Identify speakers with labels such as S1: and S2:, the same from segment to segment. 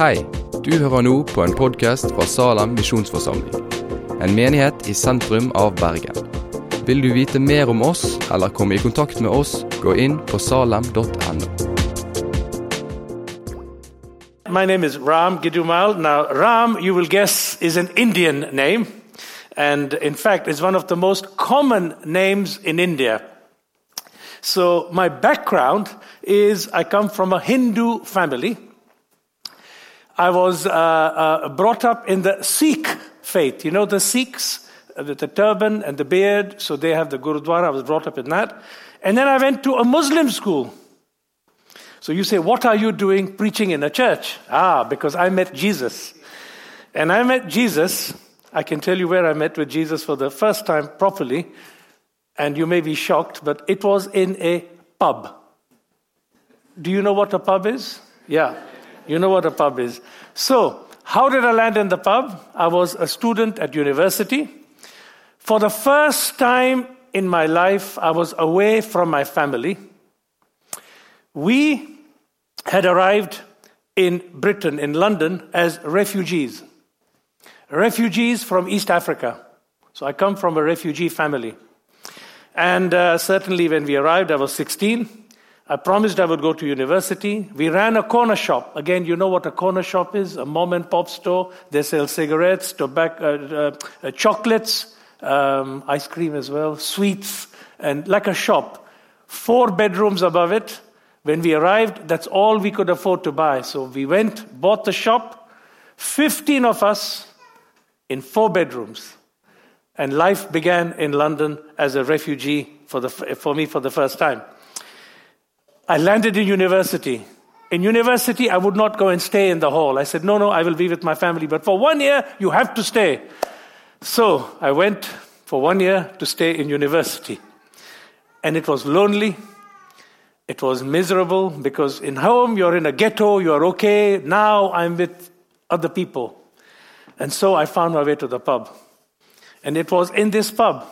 S1: Hei, du hører nå på en podkast fra Salem misjonsforsamling. En menighet i sentrum av Bergen. Vil du vite mer om oss eller komme i kontakt med oss, gå inn på salem.no.
S2: My name is Ram Gidumal. Now, Ram, you will guess, is an Indian name. And in fact, it's one of the most common names in India. So, my background is I come from a Hindu family. I was uh, uh, brought up in the Sikh faith. You know, the Sikhs uh, with the turban and the beard, so they have the Gurudwara. I was brought up in that. And then I went to a Muslim school. So you say, What are you doing preaching in a church? Ah, because I met Jesus. And I met Jesus. I can tell you where I met with Jesus for the first time properly. And you may be shocked, but it was in a pub. Do you know what a pub is? Yeah, you know what a pub is. So, how did I land in the pub? I was a student at university. For the first time in my life, I was away from my family. We had arrived in Britain, in London, as refugees. Refugees from East Africa. So I come from a refugee family. And uh, certainly when we arrived, I was 16. I promised I would go to university. We ran a corner shop. Again, you know what a corner shop is? A mom and pop store. They sell cigarettes, tobacco, uh, uh, chocolates, um, ice cream as well, sweets, and like a shop. Four bedrooms above it. When we arrived, that's all we could afford to buy. So we went, bought the shop. 15 of us in four bedrooms. And life began in London as a refugee for, the, for me for the first time. I landed in university. In university, I would not go and stay in the hall. I said, No, no, I will be with my family. But for one year, you have to stay. So I went for one year to stay in university. And it was lonely. It was miserable because in home, you're in a ghetto, you're okay. Now I'm with other people. And so I found my way to the pub. And it was in this pub,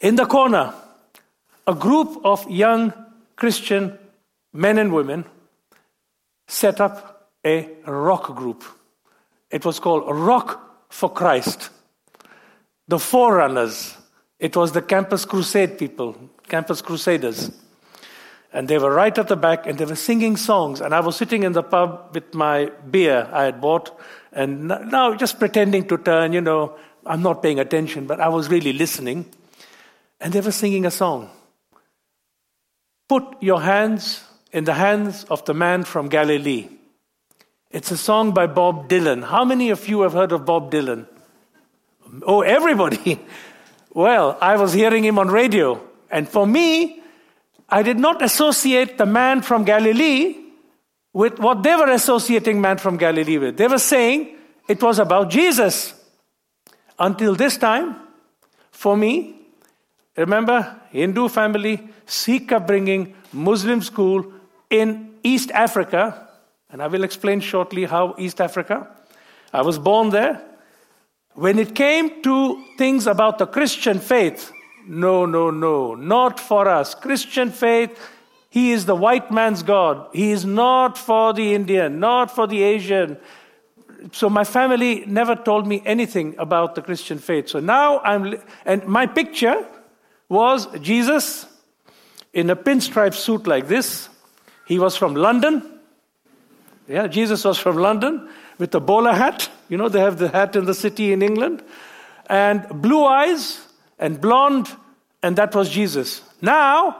S2: in the corner, a group of young Christian men and women set up a rock group. It was called Rock for Christ. The Forerunners. It was the Campus Crusade people, Campus Crusaders. And they were right at the back and they were singing songs. And I was sitting in the pub with my beer I had bought and now just pretending to turn, you know, I'm not paying attention, but I was really listening. And they were singing a song. Put your hands in the hands of the man from Galilee. It's a song by Bob Dylan. How many of you have heard of Bob Dylan? Oh, everybody. Well, I was hearing him on radio. And for me, I did not associate the man from Galilee with what they were associating man from Galilee with. They were saying it was about Jesus. Until this time, for me, remember, Hindu family, Sikh upbringing, Muslim school in East Africa, and I will explain shortly how East Africa. I was born there. When it came to things about the Christian faith, no, no, no, not for us. Christian faith, he is the white man's God. He is not for the Indian, not for the Asian. So my family never told me anything about the Christian faith. So now I'm, and my picture was Jesus in a pinstripe suit like this. He was from London. Yeah, Jesus was from London with a bowler hat. You know, they have the hat in the city in England. And blue eyes and blonde, and that was Jesus. Now,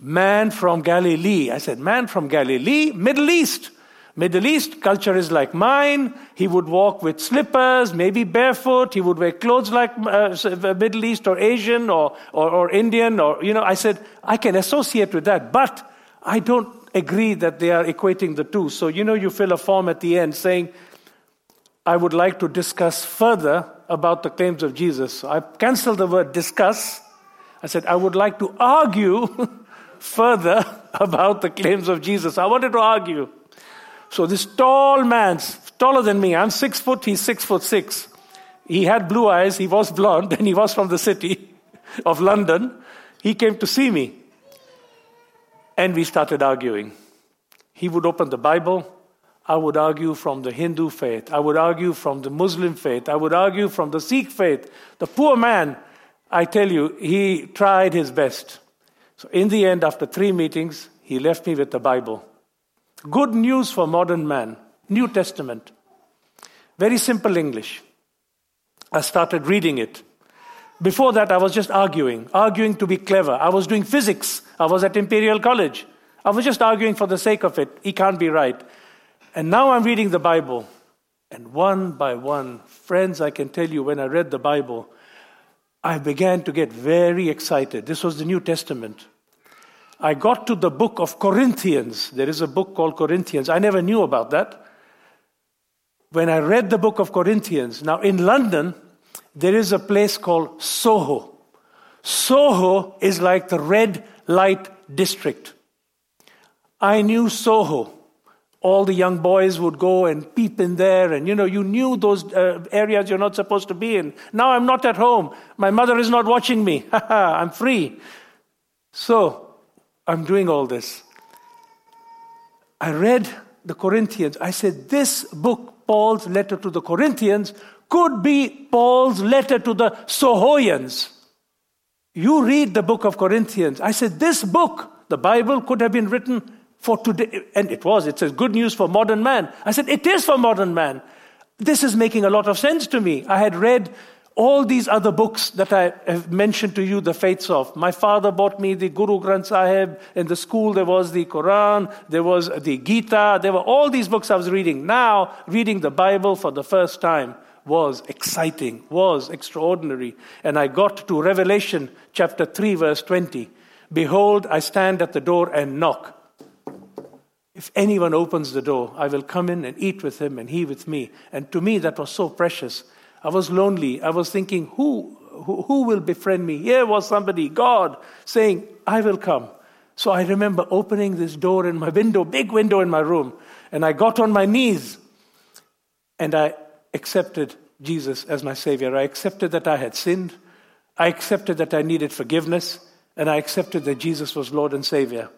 S2: man from Galilee. I said, man from Galilee, Middle East. Middle East culture is like mine. He would walk with slippers, maybe barefoot. He would wear clothes like uh, Middle East or Asian or, or, or Indian. Or, you know, I said, I can associate with that, but I don't agree that they are equating the two. So, you know, you fill a form at the end saying, I would like to discuss further about the claims of Jesus. I canceled the word discuss. I said, I would like to argue further about the claims of Jesus. I wanted to argue. So this tall man, taller than me, I'm six foot, he's six foot six. He had blue eyes, he was blonde, and he was from the city of London. He came to see me. And we started arguing. He would open the Bible, I would argue from the Hindu faith. I would argue from the Muslim faith. I would argue from the Sikh faith. The poor man, I tell you, he tried his best. So, in the end, after three meetings, he left me with the Bible. Good news for modern man, New Testament. Very simple English. I started reading it. Before that, I was just arguing, arguing to be clever. I was doing physics. I was at Imperial College. I was just arguing for the sake of it. He can't be right. And now I'm reading the Bible. And one by one, friends, I can tell you, when I read the Bible, I began to get very excited. This was the New Testament. I got to the book of Corinthians. There is a book called Corinthians. I never knew about that. When I read the book of Corinthians, now in London, there is a place called Soho. Soho is like the red light district. I knew Soho all the young boys would go and peep in there and you know you knew those uh, areas you're not supposed to be in now i'm not at home my mother is not watching me i'm free so i'm doing all this i read the corinthians i said this book paul's letter to the corinthians could be paul's letter to the sohoians you read the book of corinthians i said this book the bible could have been written for today. And it was, it says, good news for modern man. I said, it is for modern man. This is making a lot of sense to me. I had read all these other books that I have mentioned to you, the faiths of. My father bought me the Guru Granth Sahib. In the school, there was the Quran, there was the Gita, there were all these books I was reading. Now, reading the Bible for the first time was exciting, was extraordinary. And I got to Revelation chapter 3, verse 20. Behold, I stand at the door and knock. If anyone opens the door, I will come in and eat with him and he with me. And to me, that was so precious. I was lonely. I was thinking, who, who, who will befriend me? Here was somebody, God, saying, I will come. So I remember opening this door in my window, big window in my room, and I got on my knees and I accepted Jesus as my Savior. I accepted that I had sinned. I accepted that I needed forgiveness. And I accepted that Jesus was Lord and Savior.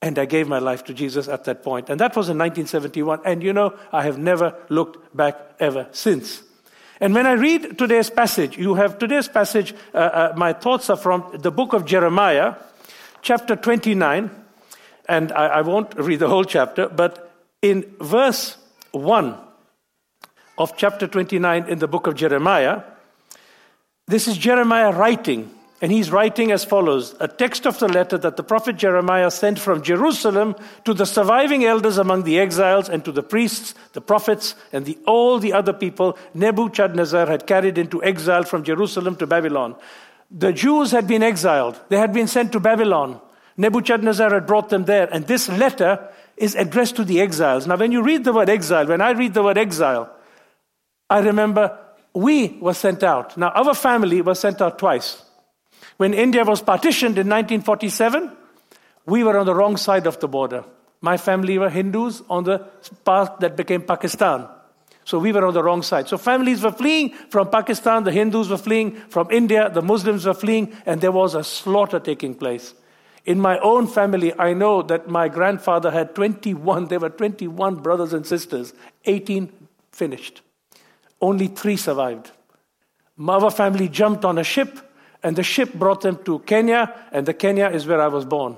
S2: And I gave my life to Jesus at that point. And that was in 1971. And you know, I have never looked back ever since. And when I read today's passage, you have today's passage, uh, uh, my thoughts are from the book of Jeremiah, chapter 29. And I, I won't read the whole chapter, but in verse 1 of chapter 29 in the book of Jeremiah, this is Jeremiah writing and he's writing as follows a text of the letter that the prophet Jeremiah sent from Jerusalem to the surviving elders among the exiles and to the priests, the prophets, and the, all the other people Nebuchadnezzar had carried into exile from Jerusalem to Babylon. The Jews had been exiled, they had been sent to Babylon. Nebuchadnezzar had brought them there, and this letter is addressed to the exiles. Now, when you read the word exile, when I read the word exile, I remember we were sent out. Now, our family was sent out twice. When India was partitioned in 1947, we were on the wrong side of the border. My family were Hindus on the path that became Pakistan. So we were on the wrong side. So families were fleeing from Pakistan, the Hindus were fleeing from India, the Muslims were fleeing, and there was a slaughter taking place. In my own family, I know that my grandfather had 21, there were 21 brothers and sisters, 18 finished. Only three survived. Our family jumped on a ship and the ship brought them to Kenya, and the Kenya is where I was born.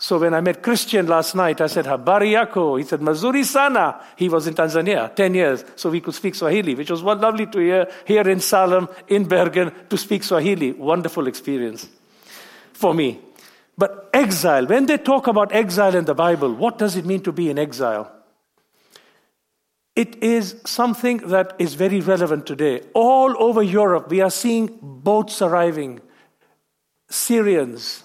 S2: So when I met Christian last night, I said, Habari yako. He said, Mazuri sana. He was in Tanzania, 10 years, so we could speak Swahili, which was lovely to hear here in Salem, in Bergen, to speak Swahili. Wonderful experience for me. But exile, when they talk about exile in the Bible, what does it mean to be in exile? It is something that is very relevant today. All over Europe, we are seeing boats arriving, Syrians.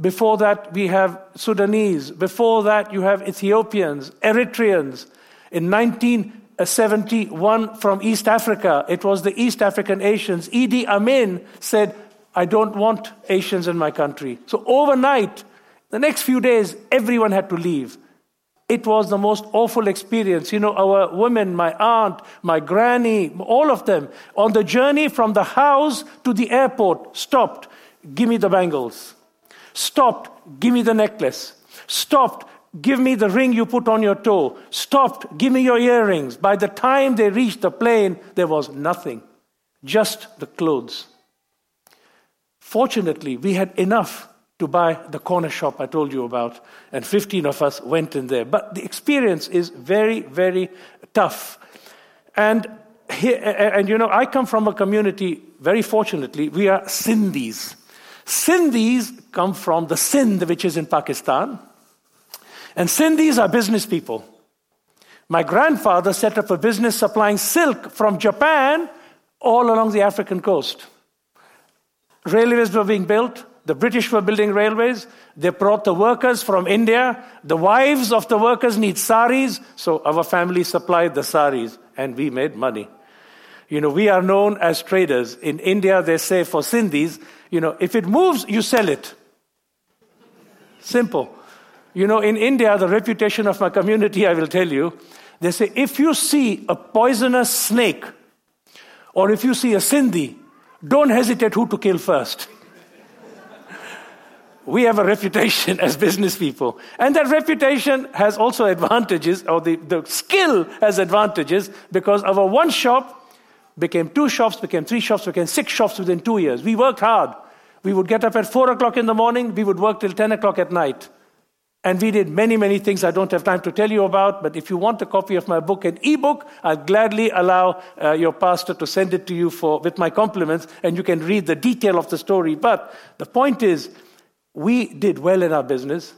S2: Before that, we have Sudanese. Before that, you have Ethiopians, Eritreans. In 1971, from East Africa, it was the East African Asians. Idi Amin said, I don't want Asians in my country. So overnight, the next few days, everyone had to leave. It was the most awful experience. You know, our women, my aunt, my granny, all of them, on the journey from the house to the airport, stopped, give me the bangles. Stopped, give me the necklace. Stopped, Give me the ring you put on your toe. Stopped. Give me your earrings. By the time they reached the plane, there was nothing, just the clothes. Fortunately, we had enough to buy the corner shop I told you about, and 15 of us went in there. But the experience is very, very tough. And, here, and you know, I come from a community, very fortunately, we are Sindhis. Sindhis come from the Sindh, which is in Pakistan. And Sindhis are business people. My grandfather set up a business supplying silk from Japan all along the African coast. Railways were being built. The British were building railways. They brought the workers from India. The wives of the workers need saris, so our family supplied the saris, and we made money. You know, we are known as traders. In India, they say for Sindhis, you know, if it moves, you sell it. Simple. You know, in India, the reputation of my community, I will tell you, they say if you see a poisonous snake or if you see a Sindhi, don't hesitate who to kill first. We have a reputation as business people. And that reputation has also advantages, or the, the skill has advantages, because our one shop became two shops, became three shops, became six shops within two years. We worked hard. We would get up at four o'clock in the morning, we would work till 10 o'clock at night. And we did many, many things I don't have time to tell you about. But if you want a copy of my book, an ebook, I'll gladly allow uh, your pastor to send it to you for, with my compliments, and you can read the detail of the story. But the point is, we did well in our business.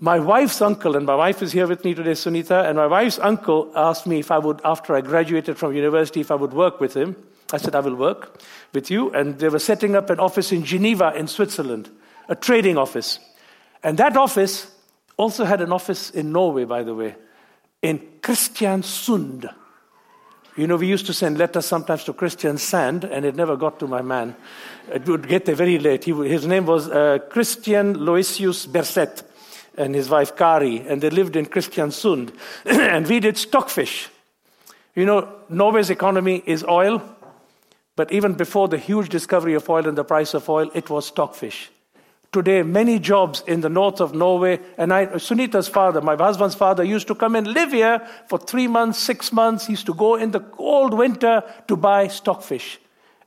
S2: My wife's uncle, and my wife is here with me today, Sunita, and my wife's uncle asked me if I would, after I graduated from university, if I would work with him. I said, I will work with you. And they were setting up an office in Geneva, in Switzerland, a trading office. And that office also had an office in Norway, by the way, in Kristiansund. You know, we used to send letters sometimes to Kristiansand, and it never got to my man. It would get there very late. He, his name was uh, Christian Loisius Berset and his wife Kari, and they lived in Kristiansund. and we did stockfish. You know, Norway's economy is oil, but even before the huge discovery of oil and the price of oil, it was stockfish today many jobs in the north of Norway. And I, Sunita's father, my husband's father, used to come and live here for three months, six months. He used to go in the cold winter to buy stockfish.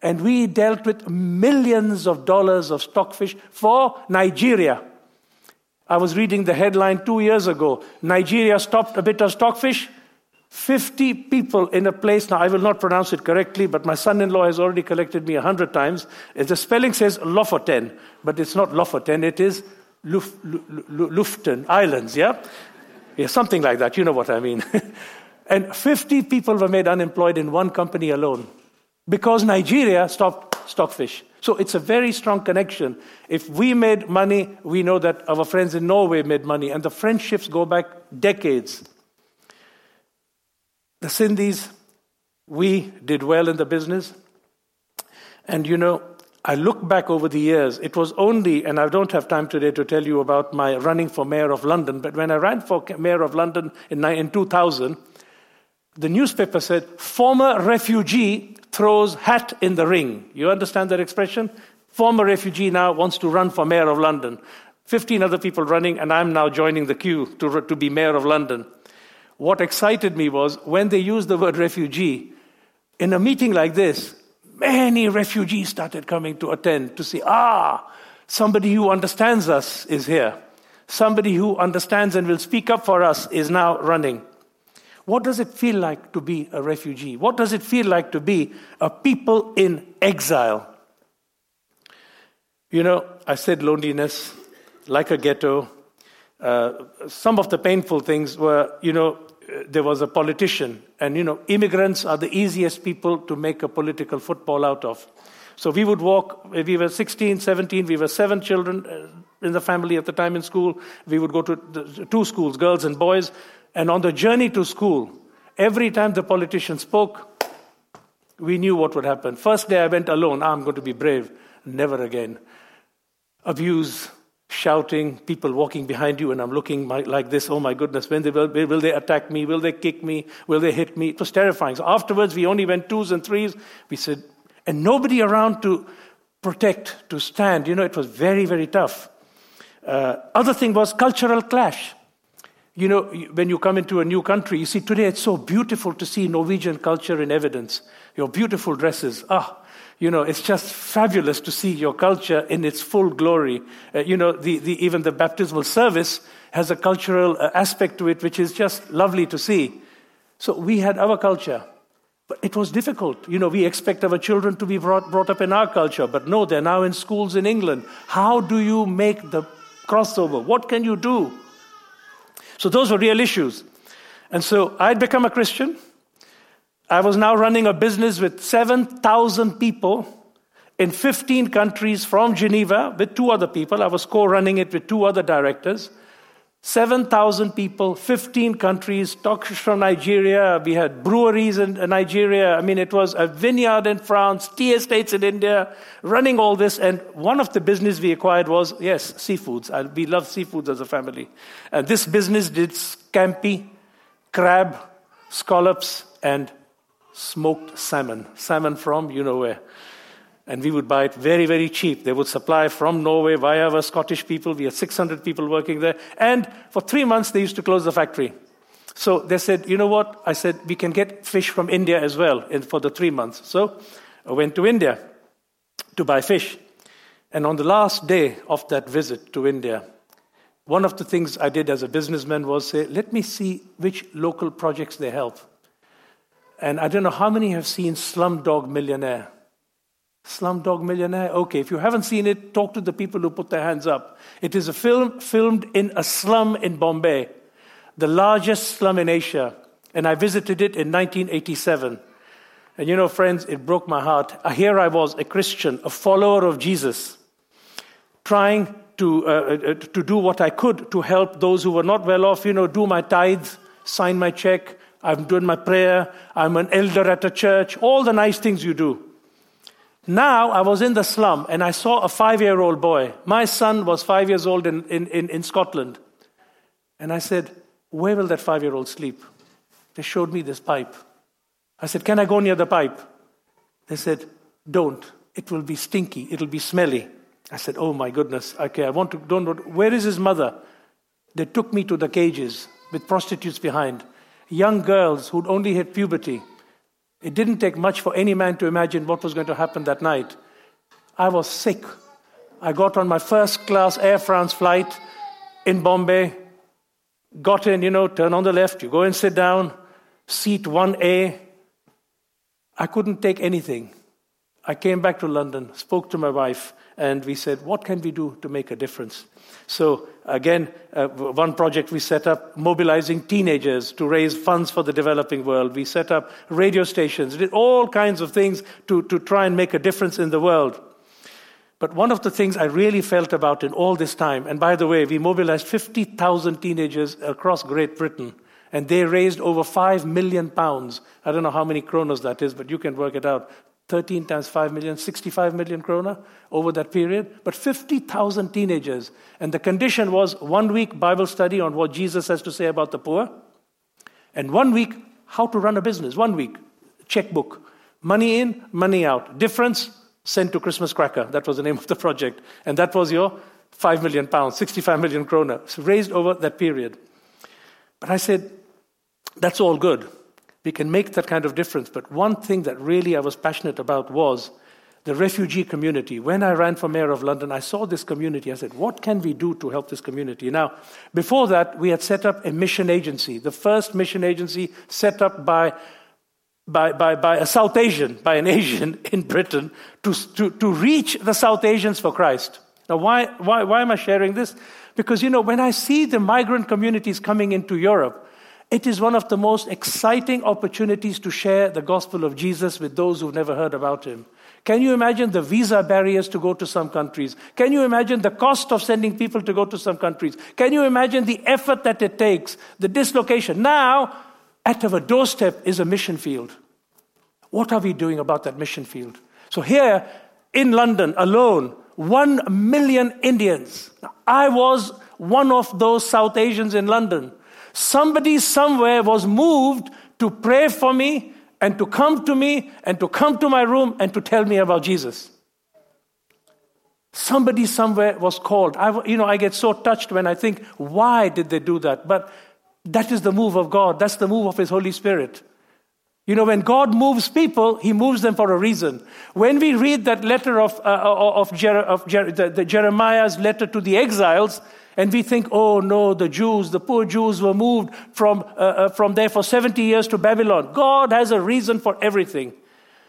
S2: And we dealt with millions of dollars of stockfish for Nigeria. I was reading the headline two years ago Nigeria stopped a bit of stockfish 50 people in a place. Now, I will not pronounce it correctly, but my son in law has already corrected me a hundred times. The spelling says Lofoten, but it's not Lofoten, it is Luf, Luften Islands, yeah? Yeah, something like that. You know what I mean. and 50 people were made unemployed in one company alone because Nigeria stopped stockfish. So it's a very strong connection. If we made money, we know that our friends in Norway made money, and the friendships go back decades. The Sindhis, we did well in the business. And you know, I look back over the years, it was only, and I don't have time today to tell you about my running for mayor of London, but when I ran for mayor of London in, in 2000, the newspaper said, former refugee throws hat in the ring. You understand that expression? Former refugee now wants to run for mayor of London. 15 other people running, and I'm now joining the queue to, to be mayor of London. What excited me was when they used the word refugee, in a meeting like this, many refugees started coming to attend to see, ah, somebody who understands us is here. Somebody who understands and will speak up for us is now running. What does it feel like to be a refugee? What does it feel like to be a people in exile? You know, I said loneliness, like a ghetto. Uh, some of the painful things were, you know, there was a politician, and you know, immigrants are the easiest people to make a political football out of. So we would walk, we were 16, 17, we were seven children uh, in the family at the time in school. We would go to two schools, girls and boys. And on the journey to school, every time the politician spoke, we knew what would happen. First day I went alone, I'm going to be brave. Never again. Abuse, shouting, people walking behind you, and I'm looking like this. Oh my goodness, when they will, will they attack me? Will they kick me? Will they hit me? It was terrifying. So afterwards, we only went twos and threes. We said, and nobody around to protect, to stand. You know, it was very, very tough. Uh, other thing was cultural clash. you know, when you come into a new country, you see today it's so beautiful to see Norwegian culture in evidence. Your beautiful dresses. Ah, you know, it's just fabulous to see your culture in its full glory. Uh, you know, the, the, even the baptismal service has a cultural uh, aspect to it, which is just lovely to see. So we had our culture. But it was difficult. You know, we expect our children to be brought, brought up in our culture, but no, they're now in schools in England. How do you make the crossover? What can you do? So those were real issues. And so I'd become a Christian. I was now running a business with 7,000 people in 15 countries from Geneva with two other people. I was co running it with two other directors. 7,000 people, 15 countries, doctors from Nigeria. We had breweries in Nigeria. I mean, it was a vineyard in France, tea estates in India, running all this. And one of the business we acquired was, yes, seafoods. We love seafoods as a family. And this business did scampi, crab, scallops, and smoked salmon. Salmon from you know where and we would buy it very, very cheap. They would supply from Norway via our Scottish people. We had 600 people working there. And for three months, they used to close the factory. So they said, you know what? I said, we can get fish from India as well for the three months. So I went to India to buy fish. And on the last day of that visit to India, one of the things I did as a businessman was say, let me see which local projects they help. And I don't know how many have seen Slumdog Millionaire. Slumdog Millionaire? Okay, if you haven't seen it, talk to the people who put their hands up. It is a film filmed in a slum in Bombay, the largest slum in Asia. And I visited it in 1987. And you know, friends, it broke my heart. Uh, here I was, a Christian, a follower of Jesus, trying to, uh, uh, to do what I could to help those who were not well off, you know, do my tithes, sign my check, I'm doing my prayer, I'm an elder at a church, all the nice things you do. Now I was in the slum and I saw a five year old boy. My son was five years old in, in, in, in Scotland. And I said, Where will that five year old sleep? They showed me this pipe. I said, Can I go near the pipe? They said, Don't. It will be stinky. It'll be smelly. I said, Oh my goodness. Okay, I want to, don't, where is his mother? They took me to the cages with prostitutes behind, young girls who'd only hit puberty. It didn't take much for any man to imagine what was going to happen that night. I was sick. I got on my first class Air France flight in Bombay, got in, you know, turn on the left, you go and sit down, seat 1A. I couldn't take anything. I came back to London, spoke to my wife, and we said, What can we do to make a difference? So, again, uh, one project we set up mobilizing teenagers to raise funds for the developing world. We set up radio stations, did all kinds of things to, to try and make a difference in the world. But one of the things I really felt about in all this time, and by the way, we mobilized 50,000 teenagers across Great Britain, and they raised over 5 million pounds. I don't know how many kronos that is, but you can work it out. 13 times 5 million, 65 million krona over that period, but 50,000 teenagers. And the condition was one week Bible study on what Jesus has to say about the poor, and one week how to run a business. One week, checkbook. Money in, money out. Difference, sent to Christmas Cracker. That was the name of the project. And that was your 5 million pounds, 65 million krona. Raised over that period. But I said, that's all good. We can make that kind of difference. But one thing that really I was passionate about was the refugee community. When I ran for mayor of London, I saw this community. I said, what can we do to help this community? Now, before that, we had set up a mission agency, the first mission agency set up by, by, by, by a South Asian, by an Asian in Britain, to, to, to reach the South Asians for Christ. Now, why, why, why am I sharing this? Because, you know, when I see the migrant communities coming into Europe, it is one of the most exciting opportunities to share the gospel of Jesus with those who've never heard about him. Can you imagine the visa barriers to go to some countries? Can you imagine the cost of sending people to go to some countries? Can you imagine the effort that it takes, the dislocation? Now, at our doorstep is a mission field. What are we doing about that mission field? So, here in London alone, one million Indians. I was one of those South Asians in London Somebody somewhere was moved to pray for me and to come to me and to come to my room and to tell me about Jesus. Somebody somewhere was called. I, you know, I get so touched when I think, why did they do that? But That is the move of God. That's the move of His Holy Spirit. You know, when God moves people, He moves them for a reason. When we read that letter of, uh, uh of, Jer- of Jer- the, the Jeremiah's letter to the exiles, and we think, oh no, the Jews, the poor Jews were moved from, uh, uh, from there for 70 years to Babylon. God has a reason for everything.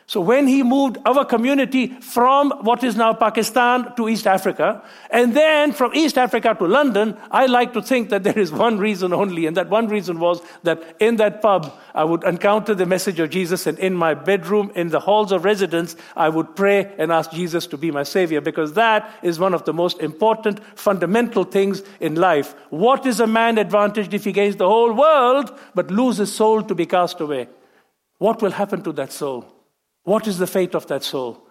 S2: So when he moved our community from what is now Pakistan to East Africa, and then from East Africa to London, I like to think that there is one reason only, and that one reason was that in that pub, I would encounter the message of Jesus, and in my bedroom, in the halls of residence, I would pray and ask Jesus to be my Savior, because that is one of the most important, fundamental things in life. What is a man advantaged if he gains the whole world, but loses soul to be cast away? What will happen to that soul? What is the fate of that soul?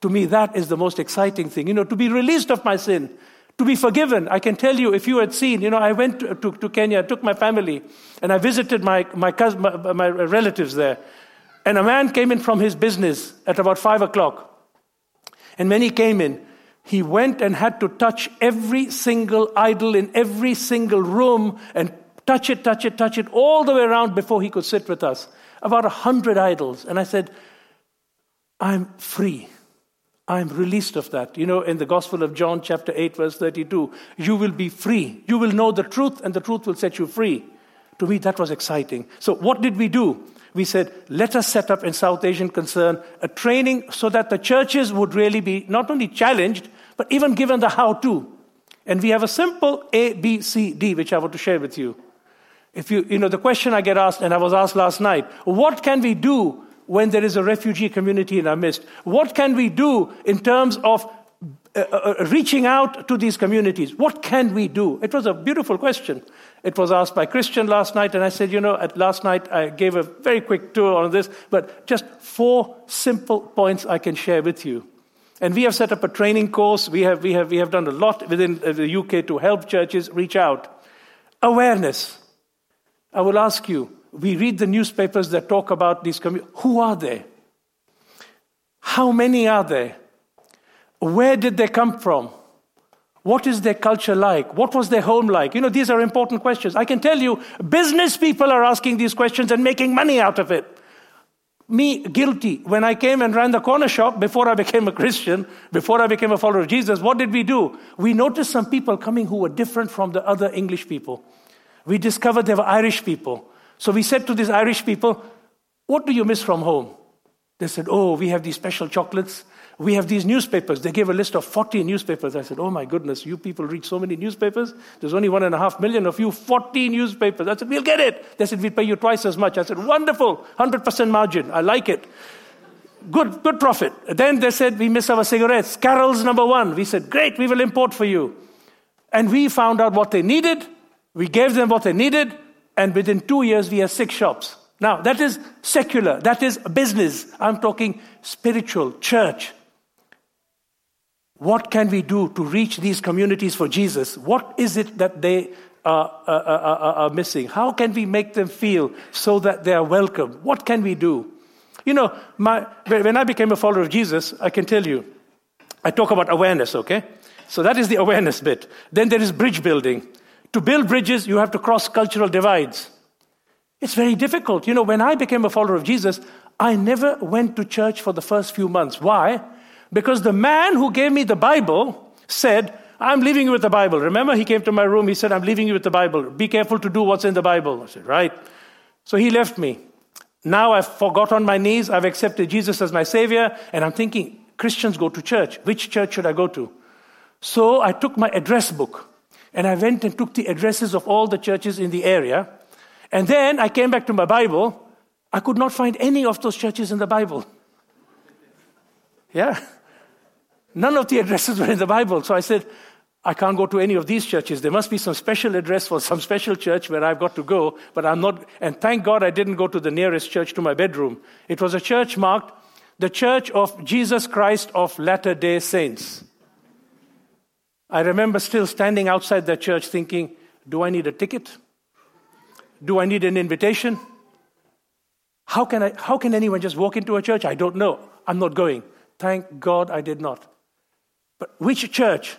S2: To me, that is the most exciting thing. You know, to be released of my sin, to be forgiven. I can tell you, if you had seen, you know, I went to, to, to Kenya, took my family, and I visited my, my, cousin, my, my relatives there. And a man came in from his business at about five o'clock. And when he came in, he went and had to touch every single idol in every single room and touch it, touch it, touch it all the way around before he could sit with us. About a hundred idols. And I said, I'm free. I'm released of that. You know, in the Gospel of John, chapter 8, verse 32, you will be free. You will know the truth, and the truth will set you free. To me, that was exciting. So, what did we do? We said, let us set up in South Asian Concern a training so that the churches would really be not only challenged, but even given the how to. And we have a simple A, B, C, D, which I want to share with you. If you, you know, the question I get asked, and I was asked last night, what can we do when there is a refugee community in our midst? What can we do in terms of uh, uh, uh, reaching out to these communities? What can we do? It was a beautiful question. It was asked by Christian last night, and I said, you know, at last night I gave a very quick tour on this, but just four simple points I can share with you. And we have set up a training course. We have, we have, we have done a lot within the UK to help churches reach out. Awareness. I will ask you, we read the newspapers that talk about these communities. Who are they? How many are there? Where did they come from? What is their culture like? What was their home like? You know, these are important questions. I can tell you, business people are asking these questions and making money out of it. Me, guilty. When I came and ran the corner shop before I became a Christian, before I became a follower of Jesus, what did we do? We noticed some people coming who were different from the other English people. We discovered they were Irish people. So we said to these Irish people, What do you miss from home? They said, Oh, we have these special chocolates. We have these newspapers. They gave a list of 40 newspapers. I said, Oh my goodness, you people read so many newspapers. There's only one and a half million of you, 40 newspapers. I said, We'll get it. They said, We'll pay you twice as much. I said, Wonderful, 100% margin. I like it. Good, good profit. Then they said, We miss our cigarettes. Carroll's number one. We said, Great, we will import for you. And we found out what they needed. We gave them what they needed and within two years we have six shops. Now, that is secular, that is business. I'm talking spiritual, church. What can we do to reach these communities for Jesus? What is it that they are, are, are, are missing? How can we make them feel so that they are welcome? What can we do? You know, my, when I became a follower of Jesus, I can tell you, I talk about awareness, okay? So that is the awareness bit. Then there is bridge building. To build bridges, you have to cross cultural divides. It's very difficult. You know, when I became a follower of Jesus, I never went to church for the first few months. Why? Because the man who gave me the Bible said, I'm leaving you with the Bible. Remember, he came to my room, he said, I'm leaving you with the Bible. Be careful to do what's in the Bible. I said, Right. So he left me. Now I've forgot on my knees, I've accepted Jesus as my Savior, and I'm thinking, Christians go to church. Which church should I go to? So I took my address book and I went and took the addresses of all the churches in the area. And then I came back to my Bible. I could not find any of those churches in the Bible. Yeah. None of the addresses were in the Bible. So I said, I can't go to any of these churches. There must be some special address for some special church where I've got to go, but I'm not. And thank God I didn't go to the nearest church to my bedroom. It was a church marked the Church of Jesus Christ of Latter day Saints. I remember still standing outside that church thinking, do I need a ticket? Do I need an invitation? How can, I, how can anyone just walk into a church? I don't know. I'm not going. Thank God I did not. But which church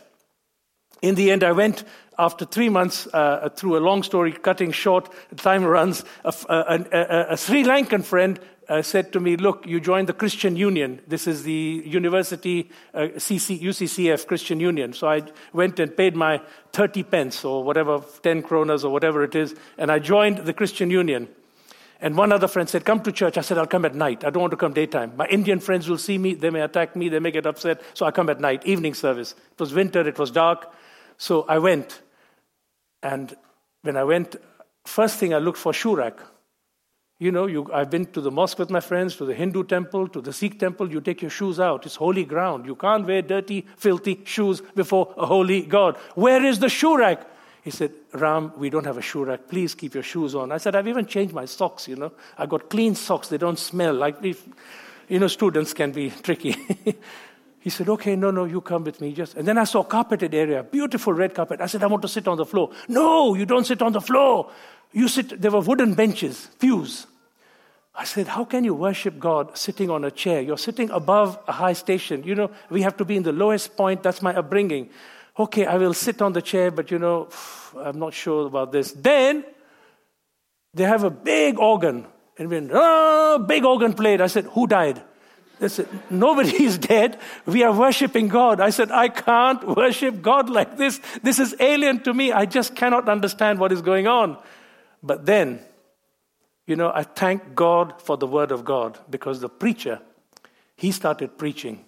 S2: In the end, I went after three months uh, through a long story, cutting short, time runs. A, a, a, a Sri Lankan friend uh, said to me, Look, you joined the Christian Union. This is the university, uh, CC, UCCF Christian Union. So I went and paid my 30 pence or whatever, 10 kronas or whatever it is, and I joined the Christian Union. And one other friend said, Come to church. I said, I'll come at night. I don't want to come daytime. My Indian friends will see me. They may attack me. They may get upset. So I come at night, evening service. It was winter. It was dark. So I went. And when I went, first thing I looked for shoe rack. You know, you, I've been to the mosque with my friends, to the Hindu temple, to the Sikh temple. You take your shoes out. It's holy ground. You can't wear dirty, filthy shoes before a holy God. Where is the shoe rack? He said, Ram, we don't have a shoe rack. Please keep your shoes on. I said, I've even changed my socks, you know. I got clean socks. They don't smell. Like, if, you know, students can be tricky. he said, okay, no, no, you come with me. Just, and then I saw a carpeted area, beautiful red carpet. I said, I want to sit on the floor. No, you don't sit on the floor. You sit, there were wooden benches, pews. I said, How can you worship God sitting on a chair? You're sitting above a high station. You know, we have to be in the lowest point. That's my upbringing okay, I will sit on the chair, but you know, I'm not sure about this. Then they have a big organ. And when, oh, ah, big organ played, I said, who died? They said, nobody is dead. We are worshiping God. I said, I can't worship God like this. This is alien to me. I just cannot understand what is going on. But then, you know, I thank God for the word of God because the preacher, he started preaching.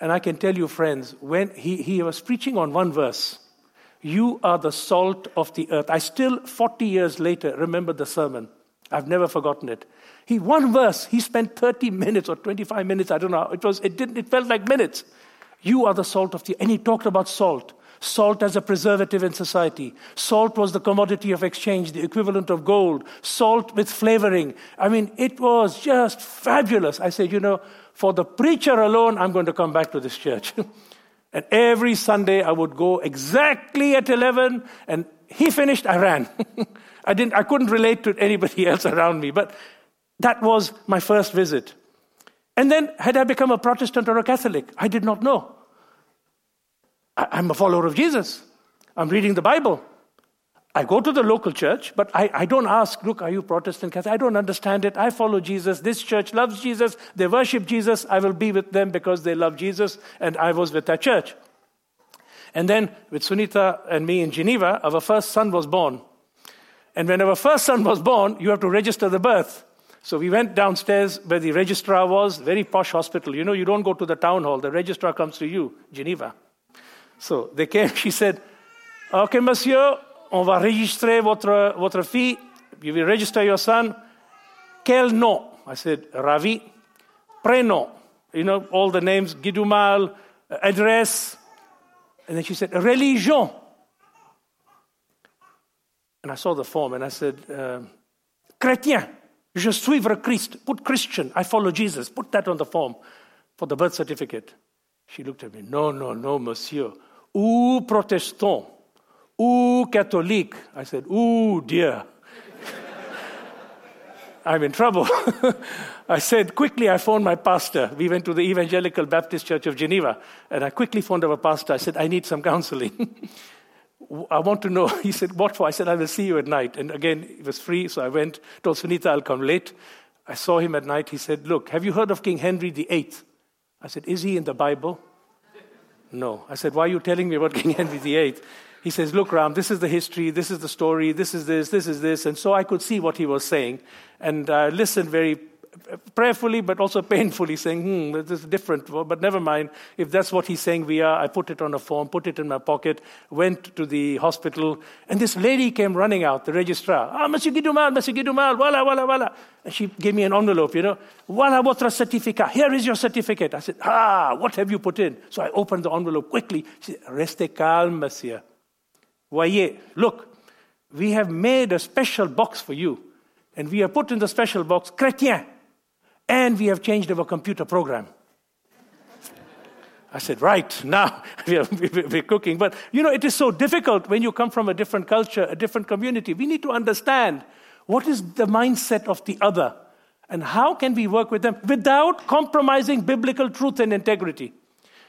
S2: And I can tell you, friends, when he, he was preaching on one verse, you are the salt of the earth. I still, 40 years later, remember the sermon. I've never forgotten it. He, one verse, he spent 30 minutes or 25 minutes, I don't know. It, was, it, didn't, it felt like minutes. You are the salt of the And he talked about salt. Salt as a preservative in society. Salt was the commodity of exchange, the equivalent of gold. Salt with flavoring. I mean, it was just fabulous. I said, you know, for the preacher alone, I'm going to come back to this church. and every Sunday I would go exactly at 11, and he finished, I ran. I, didn't, I couldn't relate to anybody else around me, but that was my first visit. And then, had I become a Protestant or a Catholic? I did not know. I'm a follower of Jesus. I'm reading the Bible. I go to the local church, but I, I don't ask, look, are you Protestant Catholic? I don't understand it. I follow Jesus. This church loves Jesus. They worship Jesus. I will be with them because they love Jesus, and I was with that church. And then with Sunita and me in Geneva, our first son was born. And when our first son was born, you have to register the birth. So we went downstairs where the registrar was, very posh hospital. You know, you don't go to the town hall, the registrar comes to you, Geneva. So they came, she said, Okay, monsieur, on va registrer votre, votre fille. You will register your son. Quel nom? I said, Ravi. Prénom. You know, all the names, Gidumal, address. And then she said, religion. And I saw the form and I said, uh, chrétien. Je suis suivre Christ. Put Christian. I follow Jesus. Put that on the form for the birth certificate. She looked at me. No, no, no, monsieur. Ou protestant. Ooh, Catholic. I said, Ooh, dear. I'm in trouble. I said, quickly, I phoned my pastor. We went to the Evangelical Baptist Church of Geneva, and I quickly phoned our pastor. I said, I need some counseling. I want to know. He said, What for? I said, I will see you at night. And again, it was free, so I went, told Sunita, I'll come late. I saw him at night. He said, Look, have you heard of King Henry VIII? I said, Is he in the Bible? No. I said, Why are you telling me about King Henry VIII? he says, Look, Ram, this is the history, this is the story, this is this, this is this. And so I could see what he was saying and uh, listened very prayerfully but also painfully, saying, Hmm, this is different. But never mind. If that's what he's saying we are, I put it on a form, put it in my pocket, went to the hospital, and this lady came running out, the registrar. Ah, Monsieur Gidumal, Monsieur Gidumal, voila, voila, voila. And she gave me an envelope, you know. Voila, votre certificat. Here is your certificate. I said, Ah, what have you put in? So I opened the envelope quickly. She said, Restez calme, monsieur. Voyez, look, we have made a special box for you. And we have put in the special box chrétien. And we have changed our computer program. I said, right, now we are, we're cooking. But you know, it is so difficult when you come from a different culture, a different community. We need to understand what is the mindset of the other and how can we work with them without compromising biblical truth and integrity.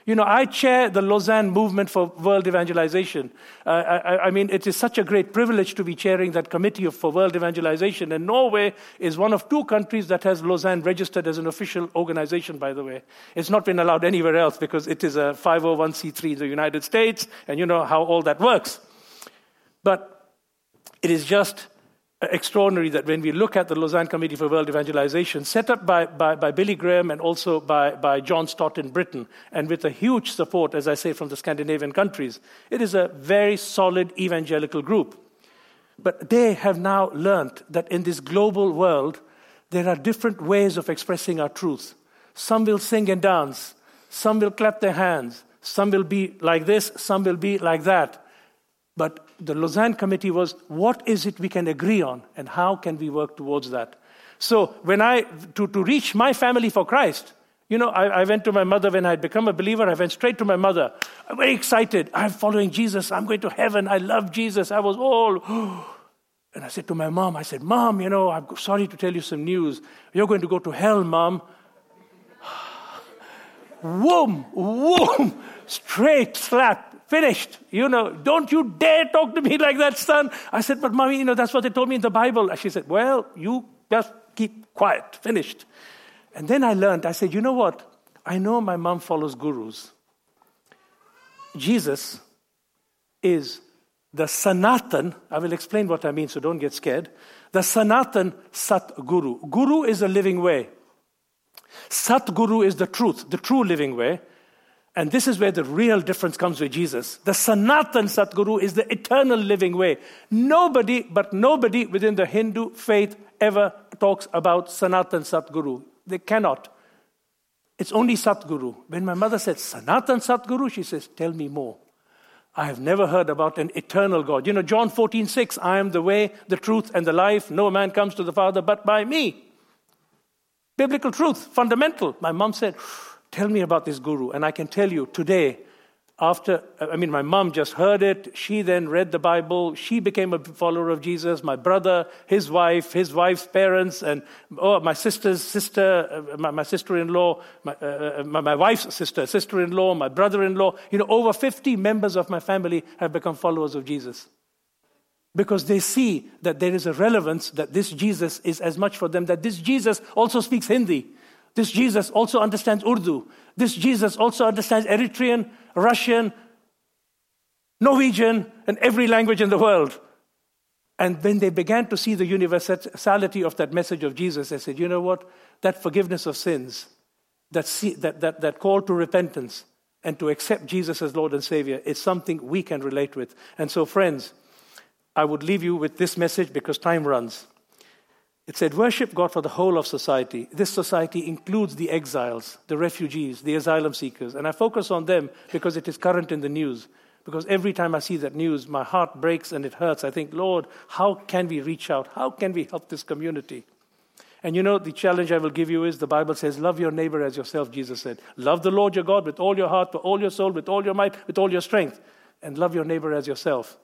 S2: You know, I chair the Lausanne movement for world evangelization. Uh, I, I, mean, it is such a great privilege to be chairing that committee for world evangelization. And Norway is one of two countries that has Lausanne registered as an official organization, by the way. It's not been allowed anywhere else because it is a 501c3 in the United States, and you know how all that works. But it is just extraordinary that when we look at the Lausanne Committee for World Evangelization, set up by, by, by, Billy Graham and also by, by John Stott in Britain, and with a huge support, as I say, from the Scandinavian countries, it is a very solid evangelical group. But they have now learned that in this global world, there are different ways of expressing our truth. Some will sing and dance, some will clap their hands, some will be like this, some will be like that. But the Lausanne Committee was what is it we can agree on and how can we work towards that? So, when I, to, to reach my family for Christ, you know, I, I went to my mother when I had become a believer. I went straight to my mother. I'm very excited. I'm following Jesus. I'm going to heaven. I love Jesus. I was all. And I said to my mom, I said, Mom, you know, I'm sorry to tell you some news. You're going to go to hell, Mom. Whoom, whoom, straight slap finished. You know, don't you dare talk to me like that, son. I said, but mommy, you know, that's what they told me in the Bible. And she said, well, you just keep quiet, finished. And then I learned, I said, you know what? I know my mom follows gurus. Jesus is the Sanatan, I will explain what I mean, so don't get scared. The Sanatan Sat Guru. Guru is a living way. Sat Guru is the truth, the true living way. And this is where the real difference comes with Jesus. The Sanatan Satguru is the eternal living way. Nobody, but nobody within the Hindu faith ever talks about Sanatan Satguru. They cannot. It's only Satguru. When my mother said Sanatan Satguru, she says, Tell me more. I have never heard about an eternal God. You know, John 14, 6, I am the way, the truth, and the life. No man comes to the Father but by me. Biblical truth, fundamental. My mom said, Tell me about this guru. And I can tell you today, after, I mean, my mom just heard it. She then read the Bible. She became a follower of Jesus. My brother, his wife, his wife's parents, and oh, my sister's sister, uh, my, my sister in law, my, uh, uh, my, my, wife's sister, sister in law, my brother in law. You know, over 50 members of my family have become followers of Jesus. Because they see that there is a relevance that this Jesus is as much for them, that this Jesus also speaks Hindi. This Jesus also understands Urdu. This Jesus also understands Eritrean, Russian, Norwegian, and every language in the world. And when they began to see the universality of that message of Jesus, they said, you know what? That forgiveness of sins, that, that, that, that call to repentance and to accept Jesus as Lord and Savior is something we can relate with. And so, friends, I would leave you with this message because time runs. It said, Worship God for the whole of society. This society includes the exiles, the refugees, the asylum seekers. And I focus on them because it is current in the news. Because every time I see that news, my heart breaks and it hurts. I think, Lord, how can we reach out? How can we help this community? And you know, the challenge I will give you is the Bible says, Love your neighbor as yourself, Jesus said. Love the Lord your God with all your heart, with all your soul, with all your might, with all your strength. And love your neighbor as yourself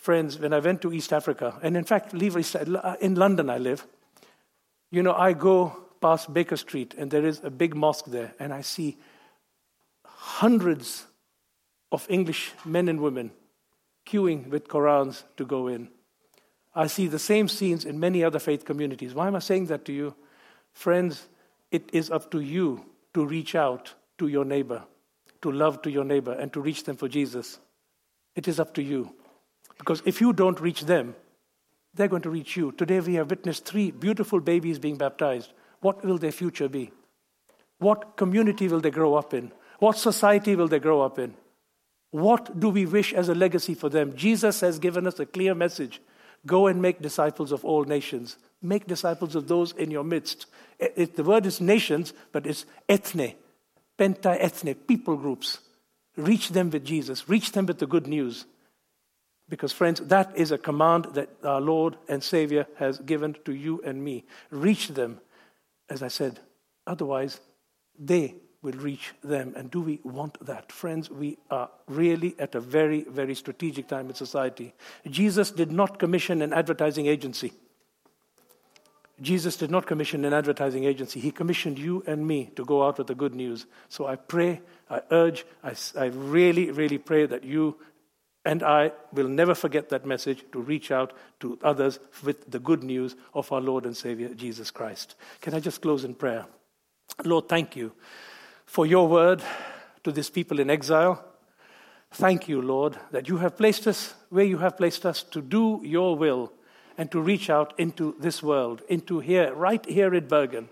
S2: friends, when I went to East Africa, and in fact, uh, in London I live, you know, I go past Baker Street and there is a big mosque there, and I see hundreds of English men and women queuing with Korans to go in. I see the same scenes in many other faith communities. Why am I saying that to you? Friends, it is up to you to reach out to your neighbor, to love to your neighbor, and to reach them for Jesus. It is up to you. Because if you don't reach them, they're going to reach you. Today we have witnessed three beautiful babies being baptized. What will their future be? What community will they grow up in? What society will they grow up in? What do we wish as a legacy for them? Jesus has given us a clear message go and make disciples of all nations. Make disciples of those in your midst. It, it, the word is nations, but it's ethne, penta ethne, people groups. Reach them with Jesus, reach them with the good news. Because, friends, that is a command that our Lord and Savior has given to you and me. Reach them, as I said. Otherwise, they will reach them. And do we want that? Friends, we are really at a very, very strategic time in society. Jesus did not commission an advertising agency. Jesus did not commission an advertising agency. He commissioned you and me to go out with the good news. So I pray I urge, I, I really, really pray that you and I will never forget that message to reach out to others with the good news of our Lord and Savior, Jesus Christ. Can I just close in prayer? Lord, thank you for your word to this people in exile. Thank you, Lord, that you have placed us where you have placed us to do your will and to reach out into this world, into here, right here in Bergen,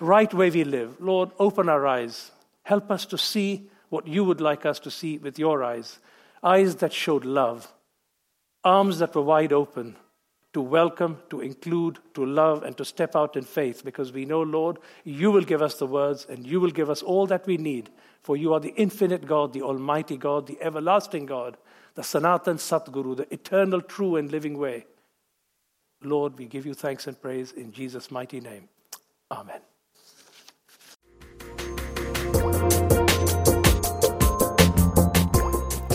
S2: right where we live. Lord, open our eyes. Help us to see what you would like us to see with your eyes eyes that showed love, arms that were wide open to welcome, to include, to love, and to step out in faith because we know, Lord, you will give us the words and you will give us all that we need. For you are the infinite God, the Almighty God, the everlasting God, the Sanatan Satguru, the eternal, true, and living way. Lord, we give you thanks and praise in Jesus' mighty name. Amen.